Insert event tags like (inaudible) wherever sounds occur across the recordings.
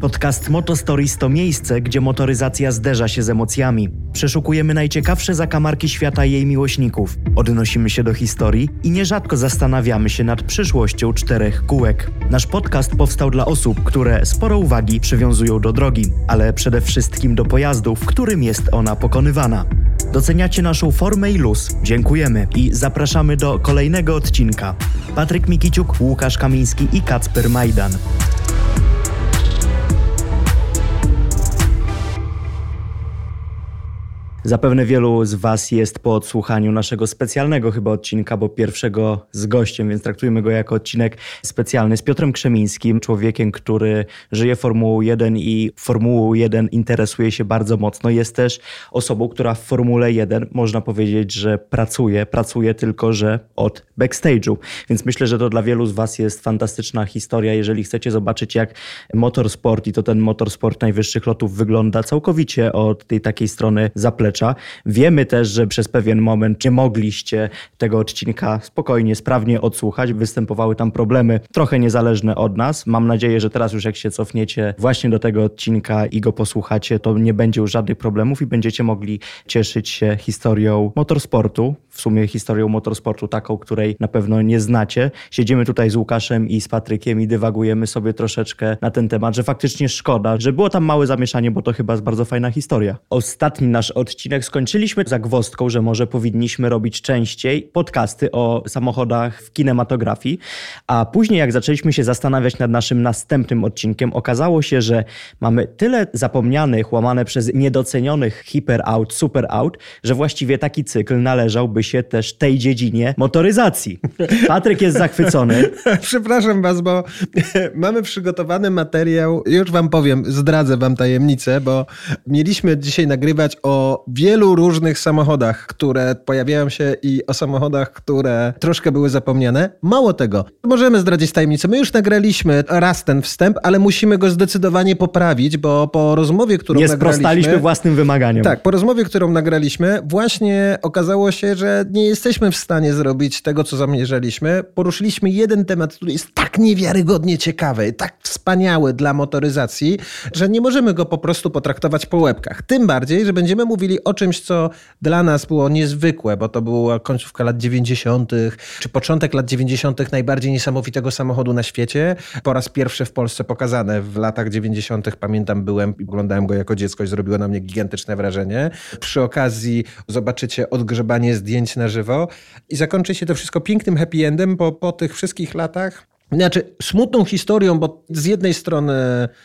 Podcast Motostories to miejsce, gdzie motoryzacja zderza się z emocjami. Przeszukujemy najciekawsze zakamarki świata jej miłośników. Odnosimy się do historii i nierzadko zastanawiamy się nad przyszłością czterech kółek. Nasz podcast powstał dla osób, które sporo uwagi przywiązują do drogi, ale przede wszystkim do pojazdu, w którym jest ona pokonywana. Doceniacie naszą formę i luz. Dziękujemy i zapraszamy do kolejnego odcinka. Patryk Mikiciuk, Łukasz Kamiński i Kacper Majdan. Zapewne wielu z Was jest po odsłuchaniu naszego specjalnego chyba odcinka, bo pierwszego z gościem, więc traktujmy go jako odcinek specjalny z Piotrem Krzemińskim, człowiekiem, który żyje Formułą 1 i Formułą 1 interesuje się bardzo mocno. Jest też osobą, która w Formule 1 można powiedzieć, że pracuje, pracuje tylko, że od backstage'u. Więc myślę, że to dla wielu z Was jest fantastyczna historia. Jeżeli chcecie zobaczyć, jak motorsport i to ten motorsport najwyższych lotów wygląda całkowicie od tej takiej strony zaplecza, Wiemy też, że przez pewien moment nie mogliście tego odcinka spokojnie, sprawnie odsłuchać. Występowały tam problemy trochę niezależne od nas. Mam nadzieję, że teraz już jak się cofniecie właśnie do tego odcinka i go posłuchacie, to nie będzie już żadnych problemów i będziecie mogli cieszyć się historią motorsportu. W sumie historią motorsportu taką, której na pewno nie znacie. Siedzimy tutaj z Łukaszem i z Patrykiem i dywagujemy sobie troszeczkę na ten temat, że faktycznie szkoda, że było tam małe zamieszanie, bo to chyba jest bardzo fajna historia. Ostatni nasz odcinek skończyliśmy zagwozdką, że może powinniśmy robić częściej podcasty o samochodach w kinematografii, a później jak zaczęliśmy się zastanawiać nad naszym następnym odcinkiem, okazało się, że mamy tyle zapomnianych, łamane przez niedocenionych hiper out, super out, że właściwie taki cykl należałby się też tej dziedzinie motoryzacji. (laughs) Patryk jest zachwycony. Przepraszam was, bo (laughs) mamy przygotowany materiał, już wam powiem, zdradzę wam tajemnicę, bo mieliśmy dzisiaj nagrywać o wielu różnych samochodach, które pojawiają się i o samochodach, które troszkę były zapomniane. Mało tego, możemy zdradzić tajemnicę. My już nagraliśmy raz ten wstęp, ale musimy go zdecydowanie poprawić, bo po rozmowie, którą Nie nagraliśmy... sprostaliśmy własnym wymaganiom. Tak, po rozmowie, którą nagraliśmy, właśnie okazało się, że nie jesteśmy w stanie zrobić tego, co zamierzaliśmy. Poruszyliśmy jeden temat, który jest tak niewiarygodnie ciekawy, tak wspaniały dla motoryzacji, że nie możemy go po prostu potraktować po łebkach. Tym bardziej, że będziemy mówili o czymś, co dla nas było niezwykłe, bo to była końcówka lat 90., czy początek lat 90. najbardziej niesamowitego samochodu na świecie. Po raz pierwszy w Polsce pokazane w latach 90. Pamiętam, byłem i oglądałem go jako dziecko i zrobiło na mnie gigantyczne wrażenie. Przy okazji zobaczycie odgrzebanie zdjęć na żywo. I zakończy się to wszystko pięknym happy endem, bo po tych wszystkich latach znaczy, smutną historią, bo z jednej strony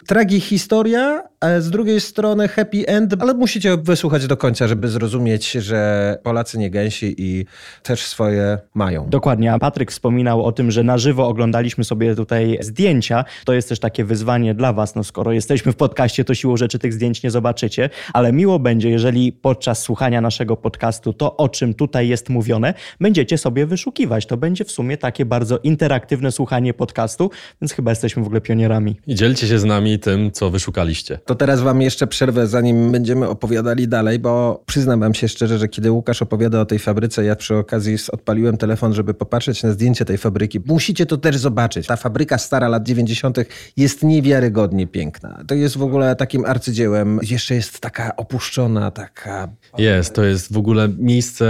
tragi historia, a z drugiej strony happy end, ale musicie wysłuchać do końca, żeby zrozumieć, że Polacy nie gęsi i też swoje mają. Dokładnie, a Patryk wspominał o tym, że na żywo oglądaliśmy sobie tutaj zdjęcia. To jest też takie wyzwanie dla was, no skoro jesteśmy w podcaście, to siłą rzeczy tych zdjęć nie zobaczycie, ale miło będzie, jeżeli podczas słuchania naszego podcastu to, o czym tutaj jest mówione, będziecie sobie wyszukiwać. To będzie w sumie takie bardzo interaktywne słuchanie podcastu, więc chyba jesteśmy w ogóle pionierami. I dzielcie się z nami tym, co wyszukaliście. To teraz wam jeszcze przerwę, zanim będziemy opowiadali dalej, bo przyznam wam się szczerze, że kiedy Łukasz opowiada o tej fabryce, ja przy okazji odpaliłem telefon, żeby popatrzeć na zdjęcie tej fabryki. Musicie to też zobaczyć. Ta fabryka stara lat 90. jest niewiarygodnie piękna. To jest w ogóle takim arcydziełem. Jeszcze jest taka opuszczona, taka... Jest, to jest w ogóle miejsce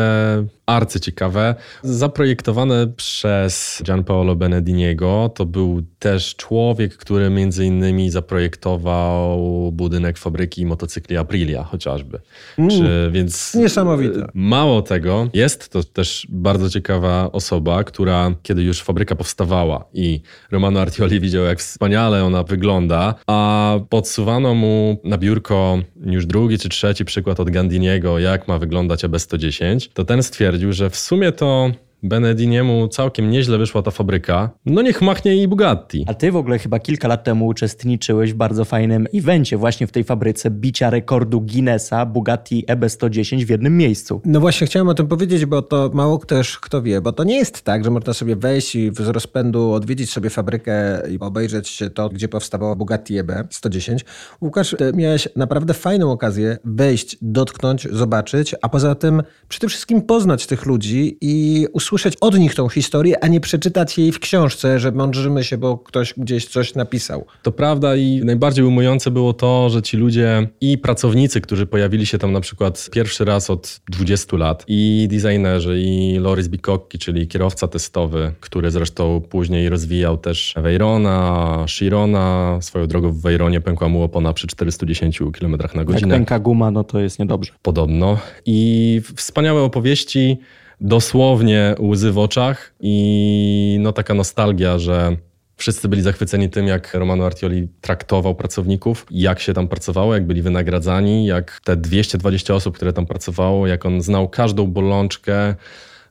arcyciekawe. Zaprojektowane przez Gianpaolo Benediniego. To był też człowiek, który między innymi zaprojektował budynek fabryki motocykli Aprilia chociażby. Mm, Czy, więc Niesamowite. Mało tego, jest to też bardzo ciekawa osoba, która kiedy już fabryka powstawała i Romano Artioli widział, jak wspaniale ona wygląda, a podsuwano mu na biurko już drugi czy trzeci przykład od Gandiniego, jak ma wyglądać AB110, to ten stwierdził, że w sumie to Benediniemu całkiem nieźle wyszła ta fabryka, no niech machnie i Bugatti. A ty w ogóle chyba kilka lat temu uczestniczyłeś w bardzo fajnym evencie właśnie w tej fabryce bicia rekordu Guinnessa Bugatti EB110 w jednym miejscu. No właśnie chciałem o tym powiedzieć, bo to mało też kto wie, bo to nie jest tak, że można sobie wejść i z rozpędu odwiedzić sobie fabrykę i obejrzeć to, gdzie powstawało Bugatti EB 110. Łukasz, ty miałeś naprawdę fajną okazję wejść, dotknąć, zobaczyć, a poza tym przede wszystkim poznać tych ludzi i usłyszeć od nich tą historię, a nie przeczytać jej w książce, że mądrzymy się, bo ktoś gdzieś coś napisał. To prawda i najbardziej ujmujące było to, że ci ludzie i pracownicy, którzy pojawili się tam na przykład pierwszy raz od 20 lat, i designerzy, i Loris Bikocki, czyli kierowca testowy, który zresztą później rozwijał też Veyrona, Chirona. Swoją drogą w Veyronie pękła mu opona przy 410 km na Jak godzinę. pęka guma, no to jest niedobrze. Podobno. I wspaniałe opowieści, dosłownie łzy w oczach i no taka nostalgia, że wszyscy byli zachwyceni tym, jak Romano Artioli traktował pracowników, jak się tam pracowało, jak byli wynagradzani, jak te 220 osób, które tam pracowało, jak on znał każdą bolączkę,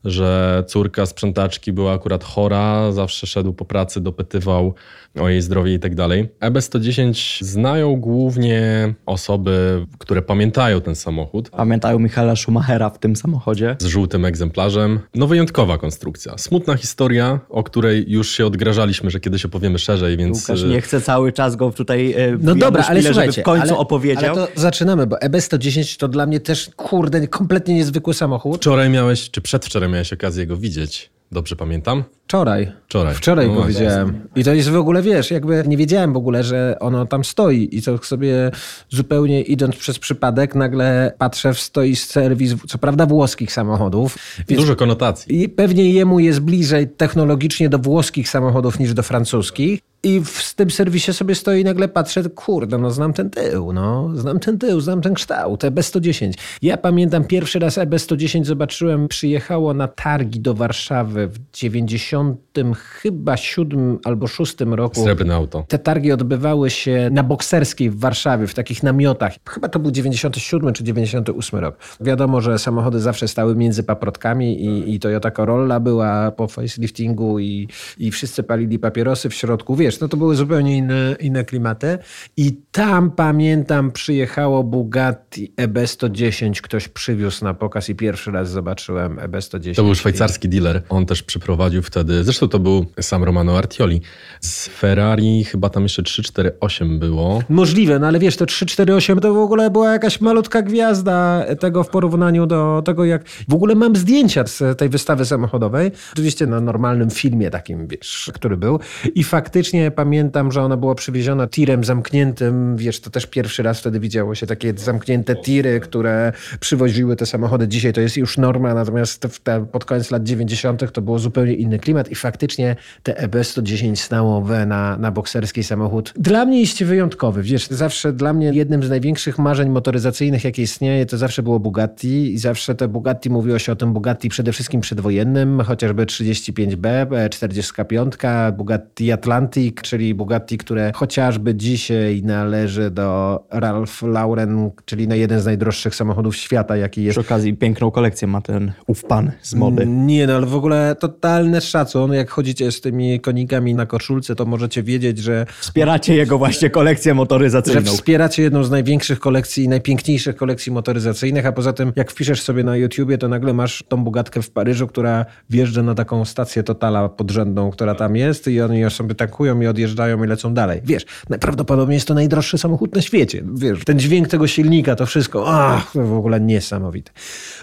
że córka sprzątaczki była akurat chora, zawsze szedł po pracy, dopytywał o jej zdrowie i tak dalej. EB110 znają głównie osoby, które pamiętają ten samochód Pamiętają Michaela Schumachera w tym samochodzie. z żółtym egzemplarzem. No wyjątkowa konstrukcja. Smutna historia, o której już się odgrażaliśmy, że kiedyś opowiemy szerzej, więc... Łukasz y, nie chce cały czas go tutaj e, No dobra, ale słuchajcie, w końcu ale, opowiedział. Ale to zaczynamy, bo EB110 to dla mnie też, kurde, kompletnie niezwykły samochód. Wczoraj miałeś, czy przedwczoraj miałeś okazję go widzieć. Dobrze pamiętam? Wczoraj. Wczoraj. Wczoraj No widziałem. I to jest w ogóle, wiesz, jakby nie wiedziałem w ogóle, że ono tam stoi. I to sobie zupełnie idąc przez przypadek, nagle patrzę, stoi serwis, co prawda włoskich samochodów. Dużo konotacji. I pewnie jemu jest bliżej technologicznie do włoskich samochodów niż do francuskich. I w tym serwisie sobie stoi i nagle patrzę, kurde, no znam ten tył, no, znam ten tył, znam ten kształt, EB110. Ja pamiętam pierwszy raz EB110 zobaczyłem, przyjechało na targi do Warszawy w 90 chyba 7 albo 6 roku. Srebrne auto. Te targi odbywały się na Bokserskiej w Warszawie, w takich namiotach. Chyba to był 97 czy 98 rok. Wiadomo, że samochody zawsze stały między paprotkami i, i Toyota Corolla była po faceliftingu i, i wszyscy palili papierosy w środku. Wiesz, no to były zupełnie inne, inne klimaty. I tam pamiętam przyjechało Bugatti EB110. Ktoś przywiózł na pokaz i pierwszy raz zobaczyłem E EB110. To był szwajcarski dealer. On też przyprowadził wtedy, zresztą to był sam Romano Artioli. Z Ferrari chyba tam jeszcze 348 było. Możliwe, no ale wiesz, to 348 to w ogóle była jakaś malutka gwiazda tego w porównaniu do tego, jak... W ogóle mam zdjęcia z tej wystawy samochodowej. Oczywiście na normalnym filmie takim, wiesz, który był. I faktycznie pamiętam, że ona była przywieziona tirem zamkniętym. Wiesz, to też pierwszy raz wtedy widziało się takie zamknięte tiry, które przywoziły te samochody. Dzisiaj to jest już norma, natomiast pod koniec lat 90. to było zupełnie inny klimat i faktycznie te E EB110 stało we na, na bokserski samochód. Dla mnie jest wyjątkowy. Wiesz, zawsze dla mnie jednym z największych marzeń motoryzacyjnych, jakie istnieje, to zawsze było Bugatti i zawsze te Bugatti mówiło się o tym Bugatti przede wszystkim przedwojennym, chociażby 35B, 45, Bugatti Atlantic, czyli Bugatti, które chociażby dzisiaj należy do Ralph Lauren, czyli no jeden z najdroższych samochodów świata, jaki jest Przy okazji piękną kolekcję ma ten ów pan z mody. nie, no ale w ogóle totalny szacun. Jak chodzicie z tymi konikami na koszulce, to możecie wiedzieć, że, Wspieracie jego właśnie kolekcję że motoryzacyjną. wspieracie jedną z największych kolekcji i najpiękniejszych kolekcji motoryzacyjnych, a poza tym jak wpiszesz sobie na YouTubie, to nagle masz tą Bugatkę w Paryżu, która wjeżdża na taką stację Totala podrzędną, która tam jest i oni ją sobie tankują i odjeżdżają i lecą dalej. Wiesz, najprawdopodobniej jest to najdroższy samochód na świecie. Wiesz, ten dźwięk tego silnika, to wszystko, ach, to w ogóle niesamowite.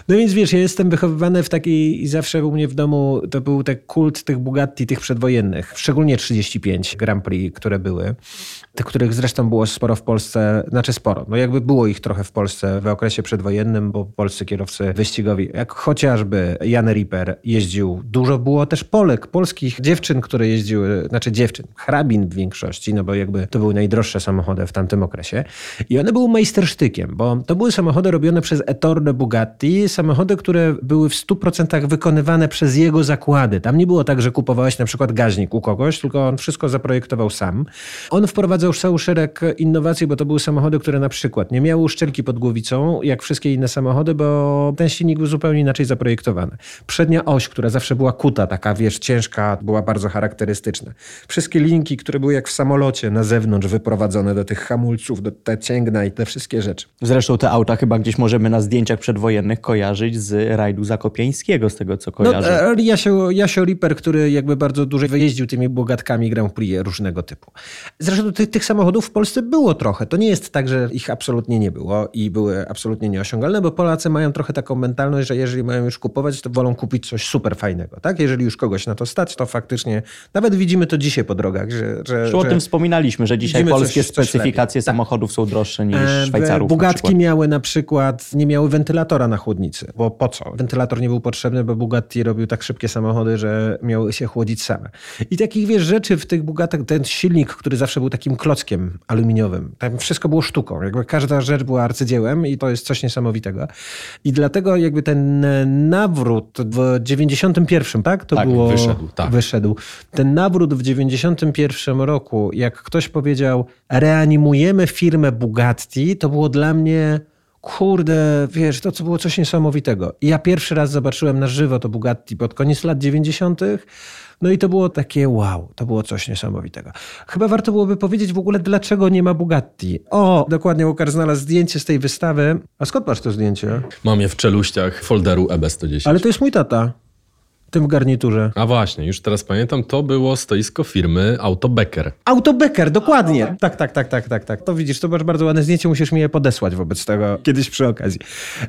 No więc wiesz, ja jestem wychowywany w takiej i zawsze u mnie w domu to był ten kult tych Bugatti, tych przedwojennych, szczególnie 35 Grand Prix, które były, tych, których zresztą było sporo w Polsce, znaczy sporo, no jakby było ich trochę w Polsce w okresie przedwojennym, bo polscy kierowcy wyścigowi, jak chociażby Jan Ripper jeździł, dużo było też Polek, polskich dziewczyn, które jeździły, znaczy dziewczyn, hrabin w większości, no bo jakby to były najdroższe samochody w tamtym okresie i one były majstersztykiem, bo to były samochody robione przez Ettore Bugatti, samochody, które były w 100% wykonywane przez jego zakłady. Tam nie było tak, że kupowałeś na przykład gaźnik u kogoś, tylko on wszystko zaprojektował sam. On wprowadzał cały szereg innowacji, bo to były samochody, które na przykład nie miały uszczelki pod głowicą, jak wszystkie inne samochody, bo ten silnik był zupełnie inaczej zaprojektowany. Przednia oś, która zawsze była kuta, taka wiesz, ciężka, była bardzo charakterystyczna. Wszystkie linki, które były jak w samolocie na zewnątrz wyprowadzone do tych hamulców, do te cięgna i te wszystkie rzeczy. Zresztą te auta chyba gdzieś możemy na zdjęciach przedwojennych kojarzyć z rajdu zakopiańskiego, z tego co kojarzę. No, e, Jasio, Jasio Ripper, który jakby bardzo dużo wyjeździł tymi bogatkami Grand Prix różnego typu. Zresztą tych, tych samochodów w Polsce było trochę. To nie jest tak, że ich absolutnie nie było i były absolutnie nieosiągalne, bo Polacy mają trochę taką mentalność, że jeżeli mają już kupować, to wolą kupić coś super fajnego. Tak? Jeżeli już kogoś na to stać, to faktycznie nawet widzimy to dzisiaj po drogach. Że, że, Już o tym wspominaliśmy, że dzisiaj polskie coś, specyfikacje coś samochodów są droższe niż e, Szwajcarów. Bugatki miały na przykład, nie miały wentylatora na chłodnicy, bo po co? Wentylator nie był potrzebny, bo Bugatti robił tak szybkie samochody, że miały się chłodzić same. I takich wiesz rzeczy w tych Bugatach, ten silnik, który zawsze był takim klockiem aluminiowym, tam wszystko było sztuką. Jakby każda rzecz była arcydziełem i to jest coś niesamowitego. I dlatego jakby ten nawrót w 91, tak? To tak, było. Wyszedł, tak. Wyszedł. Ten nawrót w 91 roku, jak ktoś powiedział, reanimujemy firmę Bugatti, to było dla mnie kurde, wiesz, to co było coś niesamowitego. I ja pierwszy raz zobaczyłem na żywo to Bugatti pod koniec lat 90. No i to było takie wow, to było coś niesamowitego. Chyba warto byłoby powiedzieć w ogóle, dlaczego nie ma Bugatti. O, dokładnie Łukasz znalazł zdjęcie z tej wystawy. A skąd masz to zdjęcie? Mam je w czeluściach folderu EB110. Ale to jest mój tata tym garniturze. A właśnie, już teraz pamiętam, to było stoisko firmy Autobecker. Autobecker, dokładnie. Tak, tak, tak, tak, tak, tak. To widzisz, to masz bardzo ładne zdjęcie, musisz mi je podesłać wobec tego kiedyś przy okazji.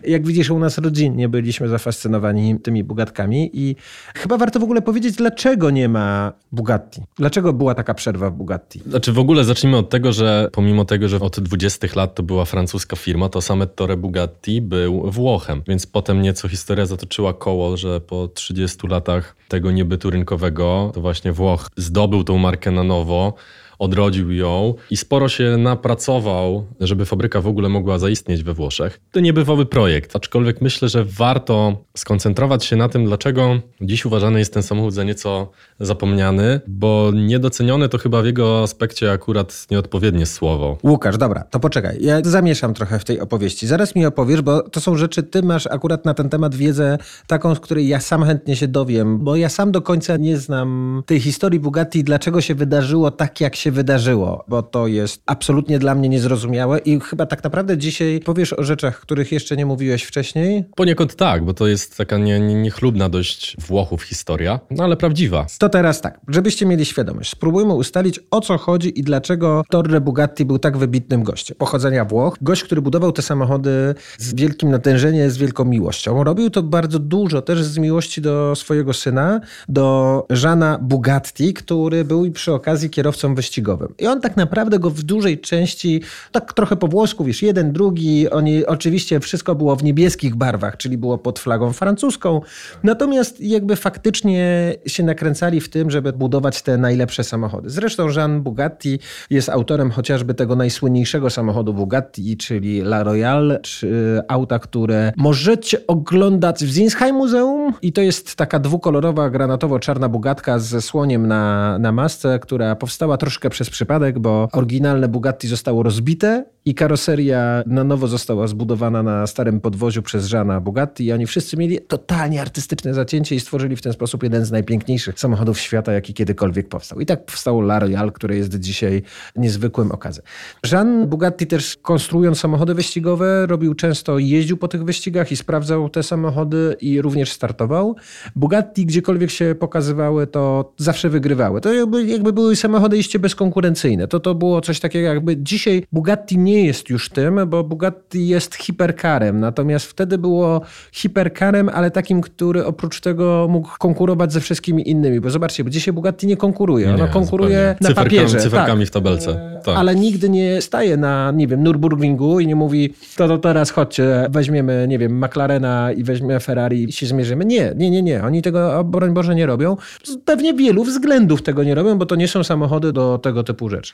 Jak widzisz, u nas rodzinnie byliśmy zafascynowani tymi Bugatkami i chyba warto w ogóle powiedzieć, dlaczego nie ma Bugatti. Dlaczego była taka przerwa w Bugatti? Znaczy w ogóle zacznijmy od tego, że pomimo tego, że od 20 lat to była francuska firma, to same Tore Bugatti był Włochem, więc potem nieco historia zatoczyła koło, że po 30 latach tego niebytu rynkowego, to właśnie Włoch zdobył tą markę na nowo odrodził ją i sporo się napracował, żeby fabryka w ogóle mogła zaistnieć we Włoszech. To niebywały projekt, aczkolwiek myślę, że warto skoncentrować się na tym, dlaczego dziś uważany jest ten samochód za nieco zapomniany, bo niedoceniony to chyba w jego aspekcie akurat nieodpowiednie słowo. Łukasz, dobra, to poczekaj. Ja zamieszam trochę w tej opowieści. Zaraz mi opowiesz, bo to są rzeczy, ty masz akurat na ten temat wiedzę taką, z której ja sam chętnie się dowiem, bo ja sam do końca nie znam tej historii Bugatti, dlaczego się wydarzyło tak, jak się wydarzyło, bo to jest absolutnie dla mnie niezrozumiałe i chyba tak naprawdę dzisiaj powiesz o rzeczach, których jeszcze nie mówiłeś wcześniej? Poniekąd tak, bo to jest taka nie, nie, niechlubna dość Włochów historia, no ale prawdziwa. To teraz tak, żebyście mieli świadomość, spróbujmy ustalić o co chodzi i dlaczego Torre Bugatti był tak wybitnym gościem. Pochodzenia Włoch, gość, który budował te samochody z wielkim natężeniem, z wielką miłością. Robił to bardzo dużo też z miłości do swojego syna, do Żana Bugatti, który był przy okazji kierowcą wyścigowym wyścigowym. I on tak naprawdę go w dużej części, tak trochę po włosku, wiesz, jeden, drugi, oni oczywiście wszystko było w niebieskich barwach, czyli było pod flagą francuską, natomiast jakby faktycznie się nakręcali w tym, żeby budować te najlepsze samochody. Zresztą Jean Bugatti jest autorem chociażby tego najsłynniejszego samochodu Bugatti, czyli La Royale, czy auta, które możecie oglądać w Zinsheim Muzeum i to jest taka dwukolorowa, granatowo-czarna Bugatka ze słoniem na, na masce, która powstała troszkę przez przypadek, bo oryginalne Bugatti zostało rozbite i karoseria na nowo została zbudowana na starym podwoziu przez Żana Bugatti i oni wszyscy mieli totalnie artystyczne zacięcie i stworzyli w ten sposób jeden z najpiękniejszych samochodów świata, jaki kiedykolwiek powstał. I tak powstał La Royale, który jest dzisiaj niezwykłym okazem. Jean Bugatti też konstruując samochody wyścigowe robił często, jeździł po tych wyścigach i sprawdzał te samochody i również startował. Bugatti gdziekolwiek się pokazywały, to zawsze wygrywały. To jakby, jakby były samochody iście bezkonkurencyjne. To to było coś takiego jakby dzisiaj Bugatti nie jest już tym, bo Bugatti jest hiperkarem. Natomiast wtedy było hiperkarem, ale takim, który oprócz tego mógł konkurować ze wszystkimi innymi. Bo zobaczcie, bo dzisiaj Bugatti nie konkuruje. Nie, ono konkuruje zupełnie. na papierze. Cyferkami tak. w tabelce. Tak. Ale nigdy nie staje na, nie wiem, Nürburgringu i nie mówi, to, to teraz chodźcie, weźmiemy, nie wiem, McLarena i weźmiemy Ferrari i się zmierzymy. Nie, nie, nie, nie. Oni tego, broń Boże, nie robią. Pewnie wielu względów tego nie robią, bo to nie są samochody do tego typu rzeczy.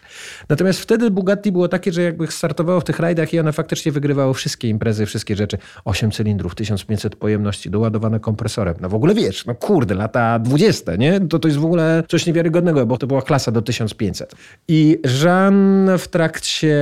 Natomiast wtedy Bugatti było takie, że jakby startowało w tych rajdach i one faktycznie wygrywało wszystkie imprezy, wszystkie rzeczy. 8 cylindrów, 1500 pojemności, doładowane kompresorem. No w ogóle wiesz, no kurde, lata 20, nie? To, to jest w ogóle coś niewiarygodnego, bo to była klasa do 1500. I Jean w trakcie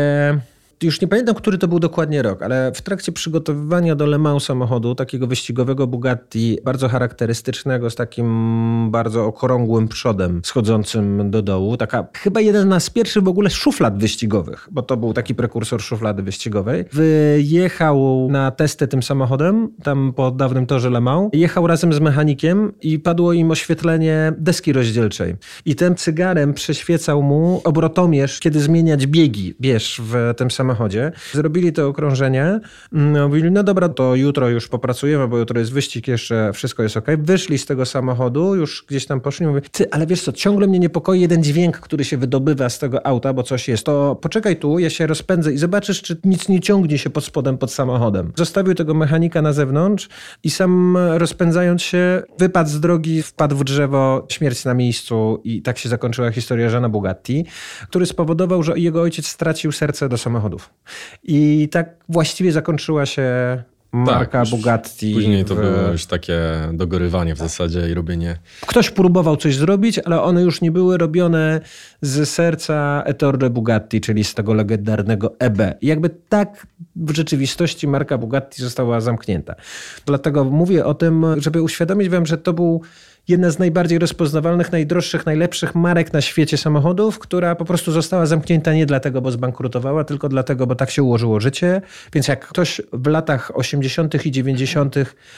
już nie pamiętam, który to był dokładnie rok, ale w trakcie przygotowywania do Le Mans samochodu, takiego wyścigowego Bugatti, bardzo charakterystycznego, z takim bardzo okrągłym przodem schodzącym do dołu, taka chyba jeden z pierwszych w ogóle szuflad wyścigowych, bo to był taki prekursor szuflady wyścigowej, wyjechał na testy tym samochodem, tam po dawnym torze Le Mans, jechał razem z mechanikiem i padło im oświetlenie deski rozdzielczej. I tym cygarem przeświecał mu obrotomierz, kiedy zmieniać biegi, wiesz, w tym samochodzie samochodzie. Zrobili to okrążenie. Mm, mówili, no dobra, to jutro już popracujemy, bo jutro jest wyścig, jeszcze wszystko jest ok. Wyszli z tego samochodu, już gdzieś tam poszli. Mówię, ty, ale wiesz co, ciągle mnie niepokoi jeden dźwięk, który się wydobywa z tego auta, bo coś jest. To poczekaj tu, ja się rozpędzę i zobaczysz, czy nic nie ciągnie się pod spodem, pod samochodem. Zostawił tego mechanika na zewnątrz i sam rozpędzając się, wypadł z drogi, wpadł w drzewo, śmierć na miejscu i tak się zakończyła historia Żana Bugatti, który spowodował, że jego ojciec stracił serce do samochodu. I tak właściwie zakończyła się marka tak, Bugatti. Później to w... było już takie dogorywanie w zasadzie i robienie. Ktoś próbował coś zrobić, ale one już nie były robione z serca Ettore Bugatti, czyli z tego legendarnego EB. I jakby tak w rzeczywistości marka Bugatti została zamknięta. Dlatego mówię o tym, żeby uświadomić wam, że to był jedna z najbardziej rozpoznawalnych, najdroższych, najlepszych marek na świecie samochodów, która po prostu została zamknięta nie dlatego, bo zbankrutowała, tylko dlatego, bo tak się ułożyło życie. Więc jak ktoś w latach 80. i 90.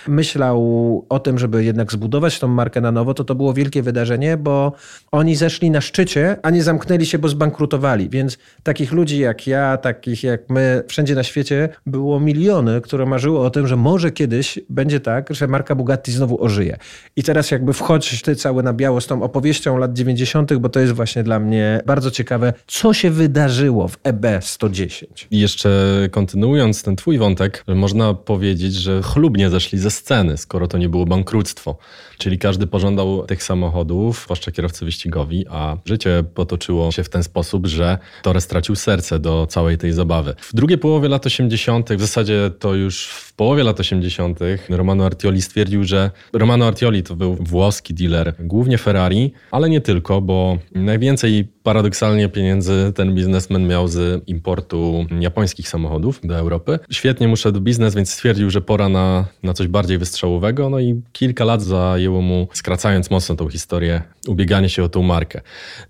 myślał o tym, żeby jednak zbudować tą markę na nowo, to to było wielkie wydarzenie, bo oni zeszli na szczycie, a nie zamknęli się, bo zbankrutowali. Więc takich ludzi jak ja, takich jak my, wszędzie na świecie było miliony, które marzyło o tym, że może kiedyś będzie tak, że marka Bugatti znowu ożyje. I teraz jakby wchodź ty cały na biało z tą opowieścią lat 90., bo to jest właśnie dla mnie bardzo ciekawe, co się wydarzyło w EB 110. I jeszcze kontynuując ten twój wątek, można powiedzieć, że chlubnie zeszli ze sceny, skoro to nie było bankructwo. Czyli każdy pożądał tych samochodów, zwłaszcza kierowcy wyścigowi, a życie potoczyło się w ten sposób, że Torres stracił serce do całej tej zabawy. W drugiej połowie lat 80., w zasadzie to już połowie lat 80., Romano Artioli stwierdził, że Romano Artioli to był włoski dealer, głównie Ferrari, ale nie tylko, bo najwięcej paradoksalnie pieniędzy ten biznesmen miał z importu japońskich samochodów do Europy. Świetnie mu szedł biznes, więc stwierdził, że pora na, na coś bardziej wystrzałowego. No i kilka lat zajęło mu, skracając mocno tą historię, ubieganie się o tą markę.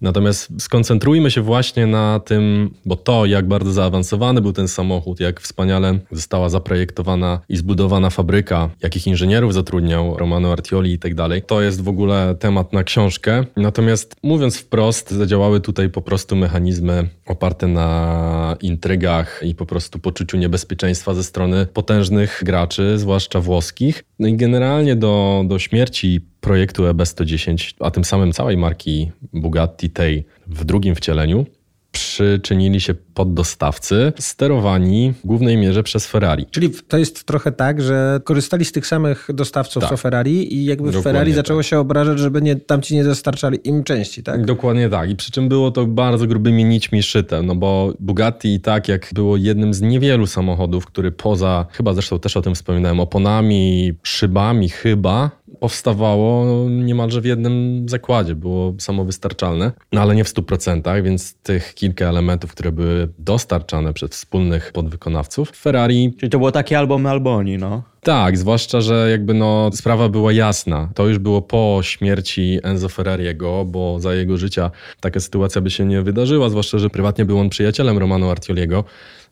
Natomiast skoncentrujmy się właśnie na tym, bo to, jak bardzo zaawansowany był ten samochód, jak wspaniale została zaprojektowana i zbudowana fabryka, jakich inżynierów zatrudniał Romano Artioli i tak dalej, to jest w ogóle temat na książkę. Natomiast mówiąc wprost, zadziałały tutaj po prostu mechanizmy oparte na intrygach i po prostu poczuciu niebezpieczeństwa ze strony potężnych graczy, zwłaszcza włoskich. No i generalnie do, do śmierci projektu EB110, a tym samym całej marki Bugatti tej w drugim wcieleniu, przyczynili się poddostawcy sterowani w głównej mierze przez Ferrari. Czyli to jest trochę tak, że korzystali z tych samych dostawców tak. co Ferrari i jakby Dokładnie Ferrari zaczęło tak. się obrażać, żeby nie, tamci nie dostarczali im części, tak? Dokładnie tak. I przy czym było to bardzo grubymi nićmi szyte, no bo Bugatti i tak jak było jednym z niewielu samochodów, który poza, chyba zresztą też o tym wspominałem, oponami, szybami chyba, powstawało niemalże w jednym zakładzie, było samowystarczalne, no ale nie w 100%, więc tych kilka elementów, które były dostarczane przez wspólnych podwykonawców, Ferrari... Czyli to było takie albo my, albo oni, no. Tak, zwłaszcza, że jakby no sprawa była jasna. To już było po śmierci Enzo Ferrariego, bo za jego życia taka sytuacja by się nie wydarzyła, zwłaszcza, że prywatnie był on przyjacielem Romano Artioliego,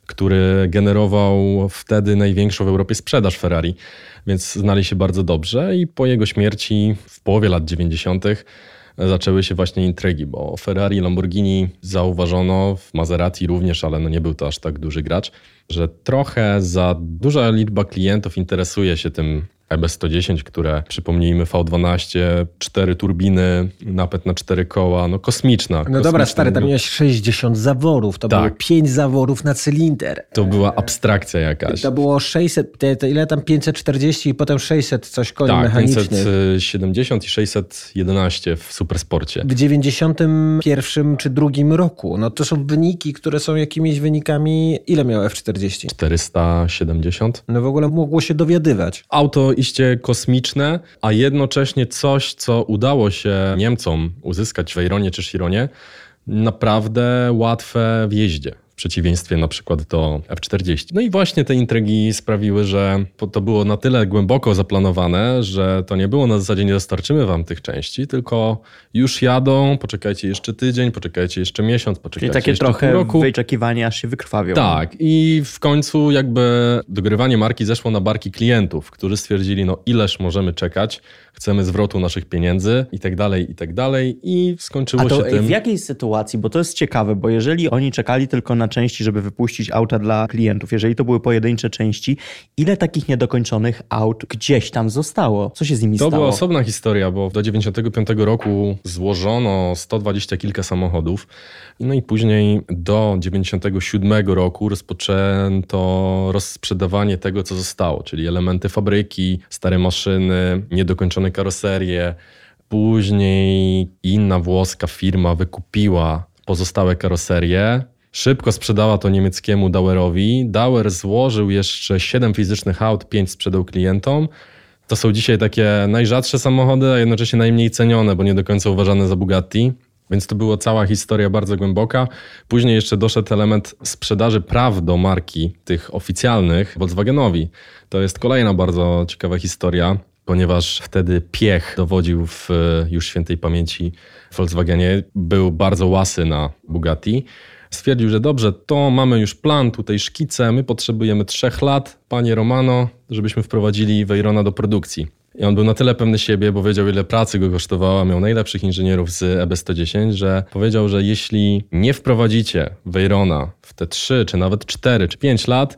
który generował wtedy największą w Europie sprzedaż Ferrari, więc znali się bardzo dobrze i po jego śmierci w połowie lat 90 zaczęły się właśnie intrygi, bo Ferrari, Lamborghini zauważono, w Maserati również, ale no nie był to aż tak duży gracz, że trochę za duża liczba klientów interesuje się tym EB110, które przypomnijmy V12, cztery turbiny, napęd na cztery koła, no kosmiczna. No kosmiczna dobra, stary, tam miałeś 60 zaworów, to Tak. było 5 zaworów na cylinder. To była abstrakcja jakaś. To było 600, te, te ile tam 540 i potem 600 coś koni tak, mechanicznych. 570 i 611 w Supersporcie. W 91 czy drugim roku. No to są wyniki, które są jakimiś wynikami. Ile miał F40? 470. No w ogóle mogło się dowiadywać. Auto iście kosmiczne, a jednocześnie coś, co udało się Niemcom uzyskać w Veyronie czy Chironie, naprawdę łatwe w jeździe. W przeciwieństwie na przykład do F40. No i właśnie te intrygi sprawiły, że to było na tyle głęboko zaplanowane, że to nie było na zasadzie nie dostarczymy wam tych części, tylko już jadą, poczekajcie jeszcze tydzień, poczekajcie jeszcze miesiąc, Czyli poczekajcie takie jeszcze trochę pół roku. wyczekiwanie, aż się wykrwawią. Tak, i w końcu jakby dogrywanie marki zeszło na barki klientów, którzy stwierdzili, no ileż możemy czekać, chcemy zwrotu naszych pieniędzy i tak dalej, i tak dalej. I skończyło A to się tym... w jakiej sytuacji, bo to jest ciekawe, bo jeżeli oni czekali tylko na części, żeby wypuścić auta dla klientów, jeżeli to były pojedyncze części, ile takich niedokończonych aut gdzieś tam zostało? Co się z nimi To stało? była osobna historia, bo do 95 roku złożono 120 kilka samochodów. No i później do 97 roku rozpoczęto rozsprzedawanie tego, co zostało, czyli elementy fabryki, stare maszyny, niedokończone karoserie. Później inna włoska firma wykupiła pozostałe karoserie. Szybko sprzedała to niemieckiemu Dauerowi. Dauer złożył jeszcze 7 fizycznych aut, 5 sprzedał klientom. To są dzisiaj takie najrzadsze samochody, a jednocześnie najmniej cenione, bo nie do końca uważane za Bugatti. Więc to była cała historia bardzo głęboka. Później jeszcze doszedł element sprzedaży praw do marki tych oficjalnych Volkswagenowi. To jest kolejna bardzo ciekawa historia, ponieważ wtedy Piech dowodził w e, już świętej pamięci Volkswagenie. Był bardzo łasy na Bugatti. Stwierdził, że dobrze, to mamy już plan, tutaj szkice, my potrzebujemy trzech lat, panie Romano, żebyśmy wprowadzili Veyrona do produkcji. I on był na tyle pewny siebie, bo wiedział, ile pracy go kosztowała, miał najlepszych inżynierów z EB110, że powiedział, że jeśli nie wprowadzicie Veyrona w te 3, czy nawet 4, czy 5 lat,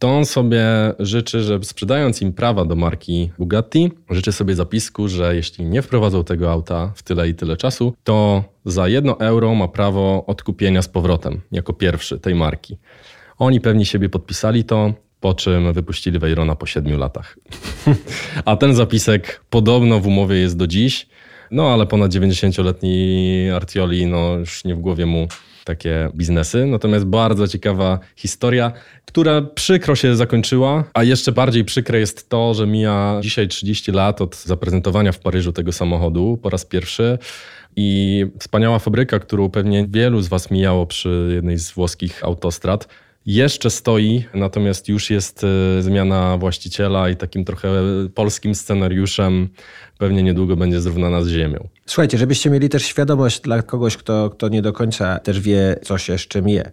to on sobie życzy, że sprzedając im prawa do marki Bugatti, życzy sobie zapisku, że jeśli nie wprowadzą tego auta w tyle i tyle czasu, to za 1 euro ma prawo odkupienia z powrotem, jako pierwszy tej marki. Oni pewnie siebie podpisali to, po czym wypuścili Veyrona po 7 latach. (laughs) A ten zapisek podobno w umowie jest do dziś, no ale ponad 90-letni Artioli, no już nie w głowie mu takie biznesy. Natomiast bardzo ciekawa historia, która przykro się zakończyła, a jeszcze bardziej przykre jest to, że mija dzisiaj 30 lat od zaprezentowania w Paryżu tego samochodu po raz pierwszy. I wspaniała fabryka, którą pewnie wielu z Was mijało przy jednej z włoskich autostrad, jeszcze stoi, natomiast już jest e, zmiana właściciela i takim trochę polskim scenariuszem pewnie niedługo będzie zrównana z ziemią. Słuchajcie, żebyście mieli też świadomość dla kogoś, kto, kto nie do końca też wie, co się z czym je.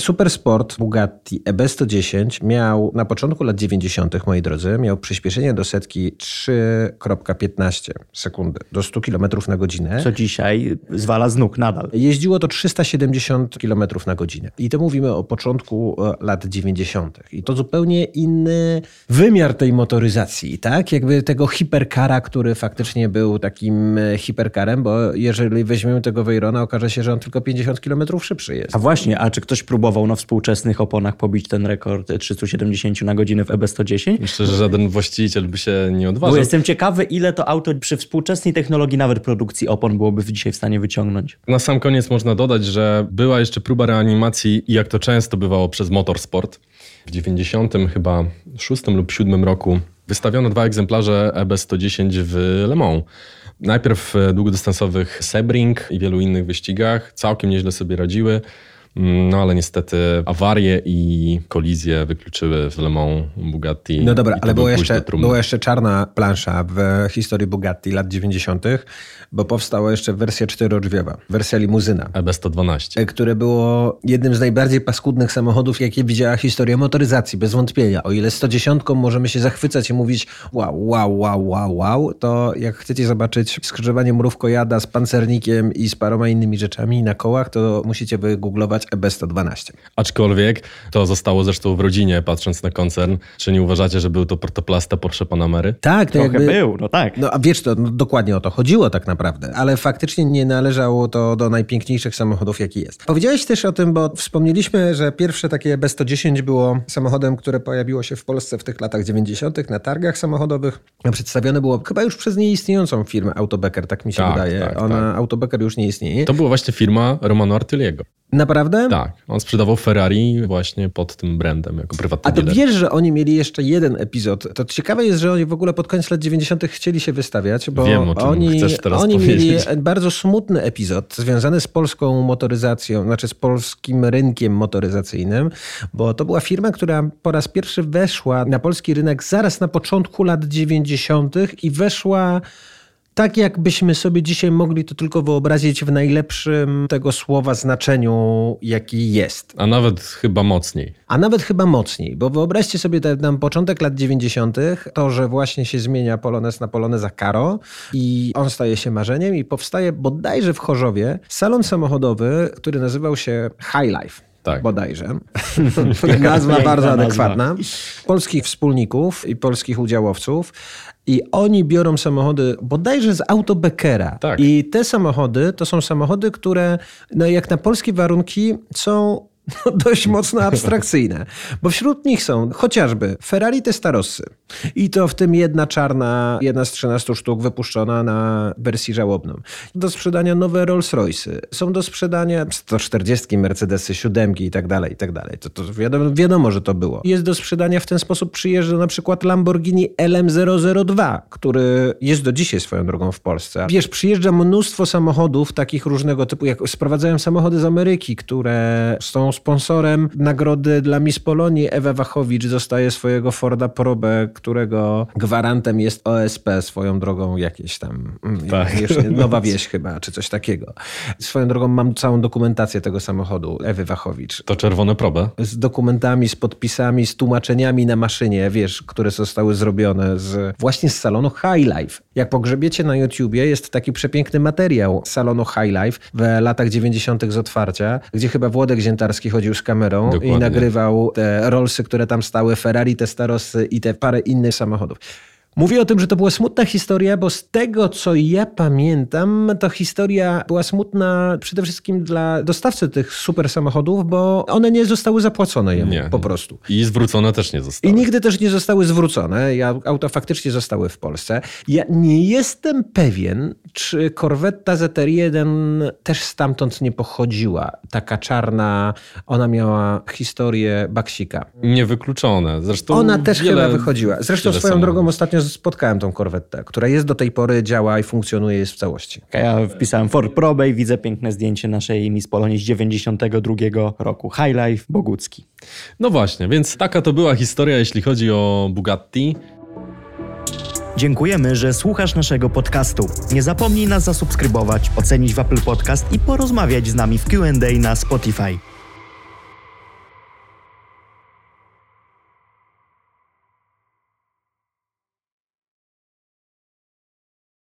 Supersport Bugatti E EB110 miał na początku lat 90., moi drodzy, miał przyspieszenie do setki 3,15 sekundy do 100 km na godzinę. Co dzisiaj zwala z nóg nadal. Jeździło to 370 km na godzinę. I to mówimy o początku e, lat 90. I to zupełnie inny wymiar tej motoryzacji, tak? Jakby tego hiperkara, który faktycznie był takim e, hiperkarem, bo jeżeli weźmiemy tego Veyrona, okaże się, że on tylko 50 km szybszy jest. A właśnie, a czy ktoś próbował na współczesnych oponach pobić ten rekord 370 na godzinę w EB110? Myślę, że żaden właściciel by się nie odważył. Bo jestem ciekawy, ile to auto przy współczesnej technologii, nawet produkcji opon, byłoby dzisiaj w stanie wyciągnąć. Na sam koniec można dodać, że była jeszcze próba reanimacji i jak to często bywało przez motorsport. W 90 chyba 6 lub 7 roku wystawiono dwa egzemplarze EB110 w Le Mans. Najpierw w długodystansowych Sebring i wielu innych wyścigach. Całkiem nieźle sobie radziły. No ale niestety awarie i kolizje wykluczyły w Le Mans Bugatti. No dobra, ale był była jeszcze, była jeszcze czarna plansza w historii Bugatti lat 90., bo powstała jeszcze wersja czterodrzwiowa, wersja limuzyna. EB112. e, które było jednym z najbardziej paskudnych samochodów, jakie widziała historia motoryzacji, bez wątpienia. O ile 110 możemy się zachwycać i mówić wow, wow, wow, wow, wow, to jak chcecie zobaczyć skrzyżowanie mrówkojada z pancernikiem i z paroma innymi rzeczami na kołach, to musicie wygooglować nazywać EB112. Aczkolwiek to zostało zresztą w rodzinie, patrząc na koncern. Czy nie uważacie, że był to protoplasta Porsche Panamery? Tak, to Trochę jakby... był, no tak. No a wiesz, to no, dokładnie o to chodziło tak naprawdę, ale faktycznie nie należało to do najpiękniejszych samochodów, jaki jest. Powiedziałeś też o tym, bo wspomnieliśmy, że pierwsze takie B110 było samochodem, które pojawiło się w Polsce w tych latach 90. na targach samochodowych. Przedstawione było chyba już przez nieistniejącą firmę Autobecker, tak mi się Tak, wydaje. tak, Ona, tak. Autobecker już nie istnieje. To była właśnie firma Romano Artyliego. Naprawdę? Tak, on sprzedawał Ferrari właśnie pod tym brandem, jako prywatny A to dealer. wiesz, że oni mieli jeszcze jeden epizod. To ciekawe jest, że oni w ogóle pod koniec lat 90. chcieli się wystawiać, bo Wiem, oni, oni mieli powiedzieć. bardzo smutny epizod związany z polską motoryzacją, znaczy z polskim rynkiem motoryzacyjnym, bo to była firma, która po raz pierwszy weszła na polski rynek zaraz na początku lat 90. i weszła tak, jakbyśmy sobie dzisiaj mogli to tylko wyobrazić w najlepszym tego słowa znaczeniu, jaki jest. A nawet chyba mocniej. A nawet chyba mocniej, bo wyobraźcie sobie ten, ten początek lat 90., to, że właśnie się zmienia Polones na Poloneza Caro i on staje się marzeniem i powstaje bodajże w Chorzowie salon samochodowy, który nazywał się High Life. Tak. Bodajże. (laughs) nazwa bardzo adekwatna. Polskich wspólników i polskich udziałowców. I oni biorą samochody bodajże z Autobeckera. Tak. I te samochody to są samochody, które no jak na polskie warunki są (laughs) no, dość mocno abstrakcyjne. Bo wśród nich są chociażby Ferrari Testarossy. I to w tym jedna czarna, jedna z 13 sztuk wypuszczona na wersji żałobną. Do sprzedania nowe Rolls Royce'y. Są do sprzedania 140 Mercedesy, siódemki i tak dalej, i tak dalej. To, to wiadomo, wiadomo, że to było. Jest do sprzedania w ten sposób przyjeżdża na przykład Lamborghini LM002, który jest do dzisiaj swoją drogą w Polsce. Wiesz, przyjeżdża mnóstwo samochodów takich różnego typu, jak sprowadzają samochody z Ameryki, które są sponsorem nagrody dla Miss Polonii. Ewa Wachowicz dostaje swojego Forda Probę, którego gwarantem jest OSP swoją drogą jakieś tam, mm, Tak. jeszcze nowa wieś chyba, czy coś takiego. Swoją drogą mam całą dokumentację tego samochodu Ewy Wachowicz To czerwone probę. z dokumentami, z podpisami, z tłumaczeniami na maszynie, wiesz, które zostały zrobione z, właśnie z salonu High Life. Jak pogrzebiecie na YouTubie, jest taki przepiękny materiał salonu High Life w latach 90. z otwarcia, gdzie chyba Włodek Ziętarski chodził z kamerą i Dokładnie. nagrywał te Rollsy, które tam stały, Ferrari, te Starosy i te parę innych samochodów. Mówię o tym, że to była smutna historia, bo z tego, co ja pamiętam, to historia była smutna przede wszystkim dla dostawcy tych super samochodów, bo one nie zostały zapłacone jemu Nie. po prostu. I zwrócone też nie I zostało. nigdy też nie zostały zwrócone. Ja, auta faktycznie zostały w Polsce. Ja nie jestem pewien, czy Corvetta ZR1 też stamtąd nie pochodziła. Taka czarna, ona miała historię baksika. Niewykluczone. Zresztą Ona też wiele, chyba wychodziła. Zresztą swoją drogą ostatnio spotkałem tą korwetę, która jest do tej pory, działa i funkcjonuje, jest w całości. Ja wpisałem Ford Probe i widzę piękne zdjęcie naszej Miss Polonii z 92 roku. High Life Bogucki. No właśnie, więc taka to była historia, jeśli chodzi o Bugatti. Dziękujemy, że słuchasz naszego podcastu. Nie zapomnij nas zasubskrybować, ocenić w Apple Podcast i porozmawiać z nami w Q&A na Spotify.